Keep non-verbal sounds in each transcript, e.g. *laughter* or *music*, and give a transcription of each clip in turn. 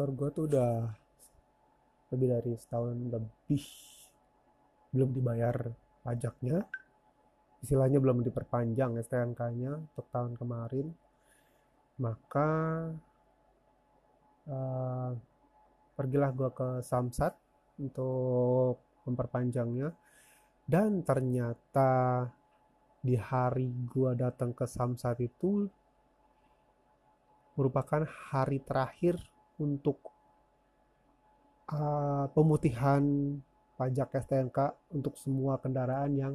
motor gue tuh udah lebih dari setahun lebih belum dibayar pajaknya. Istilahnya belum diperpanjang STNK-nya untuk tahun kemarin. Maka uh, pergilah gue ke Samsat untuk memperpanjangnya. Dan ternyata di hari gue datang ke Samsat itu merupakan hari terakhir untuk uh, pemutihan pajak STNK untuk semua kendaraan yang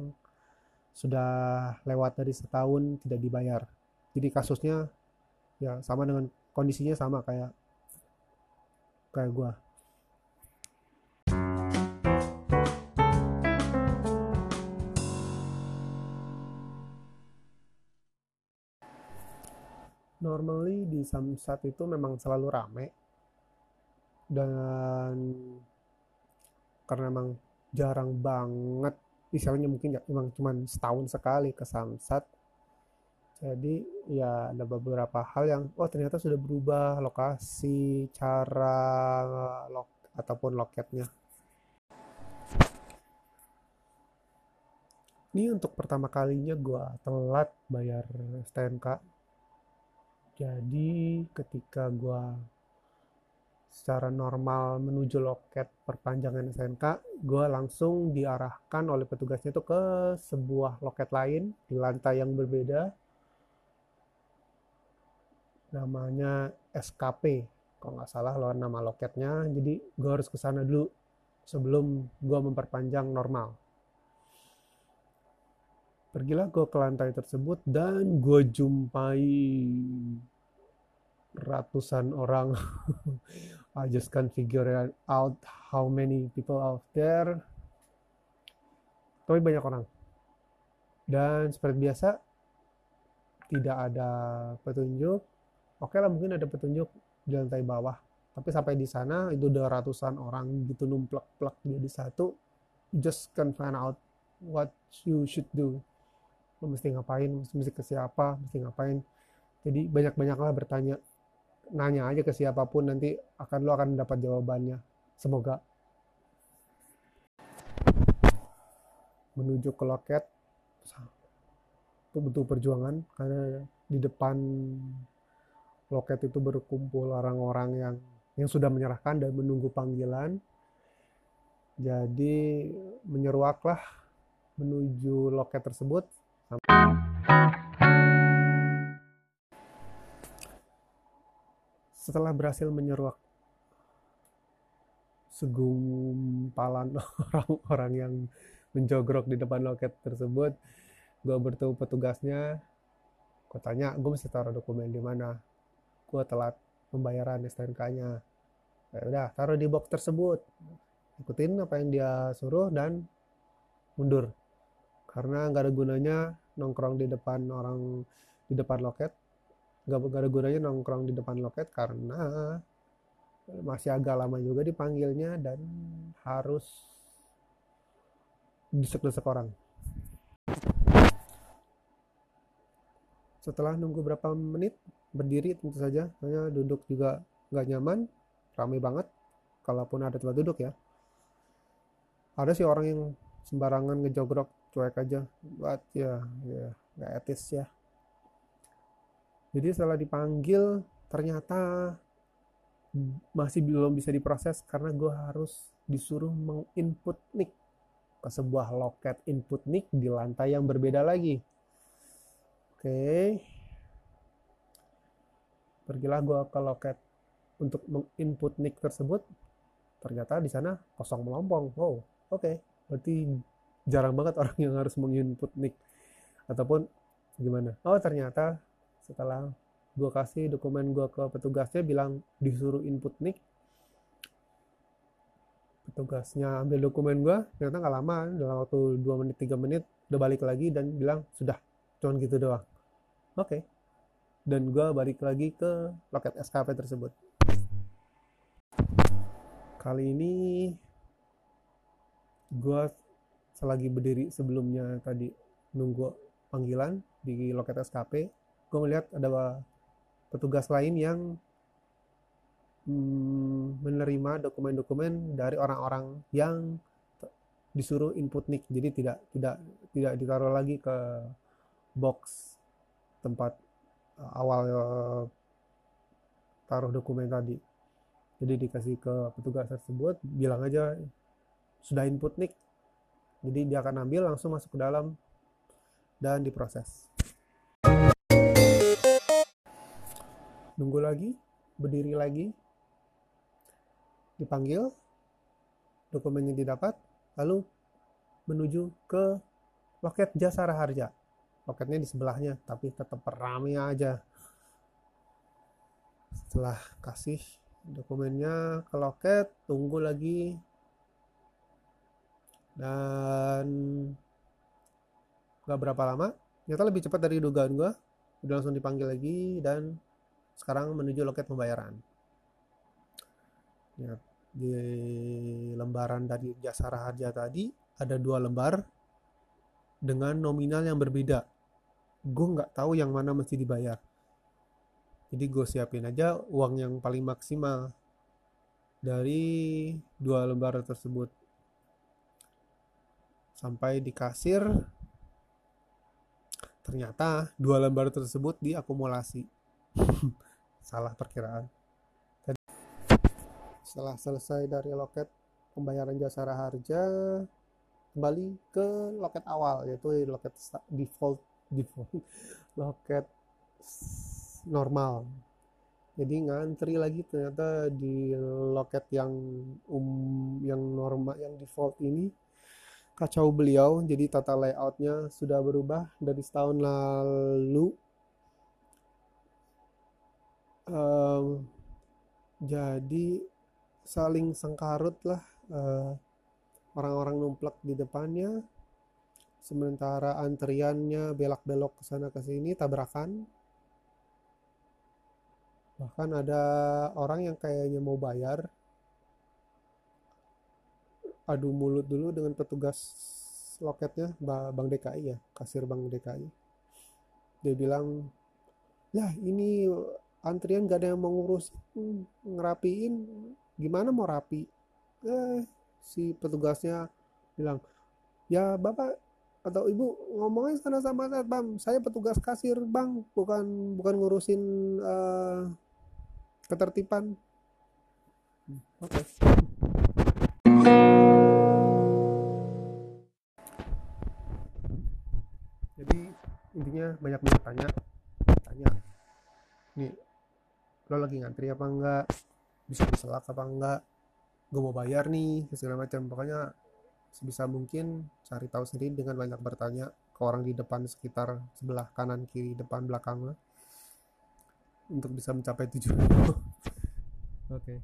sudah lewat dari setahun tidak dibayar. Jadi kasusnya ya sama dengan kondisinya sama kayak kayak gue. Normally di Samsat itu memang selalu rame. Dan karena emang jarang banget misalnya mungkin ya emang cuma setahun sekali ke Samsat. Jadi ya ada beberapa hal yang oh ternyata sudah berubah lokasi cara lok ataupun loketnya. Ini untuk pertama kalinya gue telat bayar STNK jadi ketika gue secara normal menuju loket perpanjangan SNK, gue langsung diarahkan oleh petugasnya itu ke sebuah loket lain di lantai yang berbeda. Namanya SKP, kalau nggak salah lawan nama loketnya. Jadi gue harus ke sana dulu sebelum gue memperpanjang normal. Pergilah gue ke lantai tersebut dan gue jumpai ratusan orang. *laughs* I just can't figure out how many people out there. Tapi banyak orang. Dan seperti biasa tidak ada petunjuk. Oke lah mungkin ada petunjuk di lantai bawah. Tapi sampai di sana itu udah ratusan orang gitu numplak-plak jadi satu. Just can't find out what you should do lo mesti ngapain? Mesti ke siapa? Mesti ngapain? Jadi banyak-banyaklah bertanya nanya aja ke siapa pun nanti akan lo akan dapat jawabannya. Semoga. Menuju ke loket. Itu butuh perjuangan karena di depan loket itu berkumpul orang-orang yang yang sudah menyerahkan dan menunggu panggilan. Jadi menyeruaklah menuju loket tersebut setelah berhasil menyeruak segumpalan *laughs* orang-orang yang menjogrok di depan loket tersebut gue bertemu petugasnya. Gue tanya gue mesti taruh dokumen di mana? Gue telat pembayaran STNK-nya ya udah taruh di box tersebut. Ikutin apa yang dia suruh dan mundur karena nggak ada gunanya nongkrong di depan orang di depan loket nggak ada gunanya nongkrong di depan loket karena masih agak lama juga dipanggilnya dan harus desek-desek orang. Setelah nunggu berapa menit berdiri tentu saja, hanya duduk juga nggak nyaman, ramai banget. Kalaupun ada tempat duduk ya. Ada sih orang yang sembarangan ngejogrok cuek aja, buat ya, ya nggak etis ya jadi setelah dipanggil ternyata masih belum bisa diproses karena gue harus disuruh menginput nick ke sebuah loket input nick di lantai yang berbeda lagi. Oke. Pergilah gue ke loket untuk menginput nick tersebut. Ternyata di sana kosong melompong. Wow, oke. Berarti jarang banget *laughs* orang yang harus menginput nick. Ataupun gimana? Oh, ternyata setelah gue kasih dokumen gue ke petugasnya bilang disuruh input nick petugasnya ambil dokumen gue ternyata nggak lama dalam waktu 2 menit 3 menit udah balik lagi dan bilang sudah cuman gitu doang oke okay. dan gue balik lagi ke loket SKP tersebut kali ini gue selagi berdiri sebelumnya tadi nunggu panggilan di loket SKP gue ngeliat ada petugas lain yang mm, menerima dokumen-dokumen dari orang-orang yang disuruh input nick. Jadi tidak tidak tidak ditaruh lagi ke box tempat uh, awal uh, taruh dokumen tadi. Jadi dikasih ke petugas tersebut bilang aja sudah input nick jadi dia akan ambil langsung masuk ke dalam dan diproses. Nunggu lagi berdiri lagi. Dipanggil dokumennya didapat lalu menuju ke loket jasa harja loketnya di sebelahnya tapi tetap ramai aja. Setelah kasih dokumennya ke loket tunggu lagi dan gak berapa lama ternyata lebih cepat dari dugaan gue udah langsung dipanggil lagi dan sekarang menuju loket pembayaran. Ya, di lembaran dari jasa raharja tadi ada dua lembar dengan nominal yang berbeda. Gue nggak tahu yang mana mesti dibayar. Jadi gue siapin aja uang yang paling maksimal dari dua lembar tersebut sampai di kasir ternyata dua lembar tersebut diakumulasi. *laughs* Salah perkiraan. Setelah selesai dari loket pembayaran jasa harja kembali ke loket awal yaitu loket default default *laughs* loket normal. Jadi ngantri lagi ternyata di loket yang um yang normal yang default ini kacau beliau jadi tata layoutnya sudah berubah dari setahun lalu. Um, jadi saling sengkarut lah uh, orang-orang numplek di depannya sementara antriannya belak-belok ke sana ke sini tabrakan. Bahkan ada orang yang kayaknya mau bayar adu mulut dulu dengan petugas loketnya Bank DKI ya kasir Bank DKI dia bilang ya ini antrian gak ada yang mau ngurus ngerapiin. Gimana mau rapi? Eh si petugasnya bilang ya bapak atau ibu ngomongnya sana sama bang. Saya petugas kasir bang. Bukan bukan ngurusin uh, ketertiban. Oke. okay. Banyak banyak tanya. Tanya. Nih lo lagi ngantri apa enggak? Bisa diselak apa enggak? Gue mau bayar nih segala macam. Pokoknya sebisa mungkin cari tahu sendiri dengan banyak bertanya ke orang di depan sekitar sebelah kanan kiri depan belakang lah. Untuk bisa mencapai tujuan oke. okay.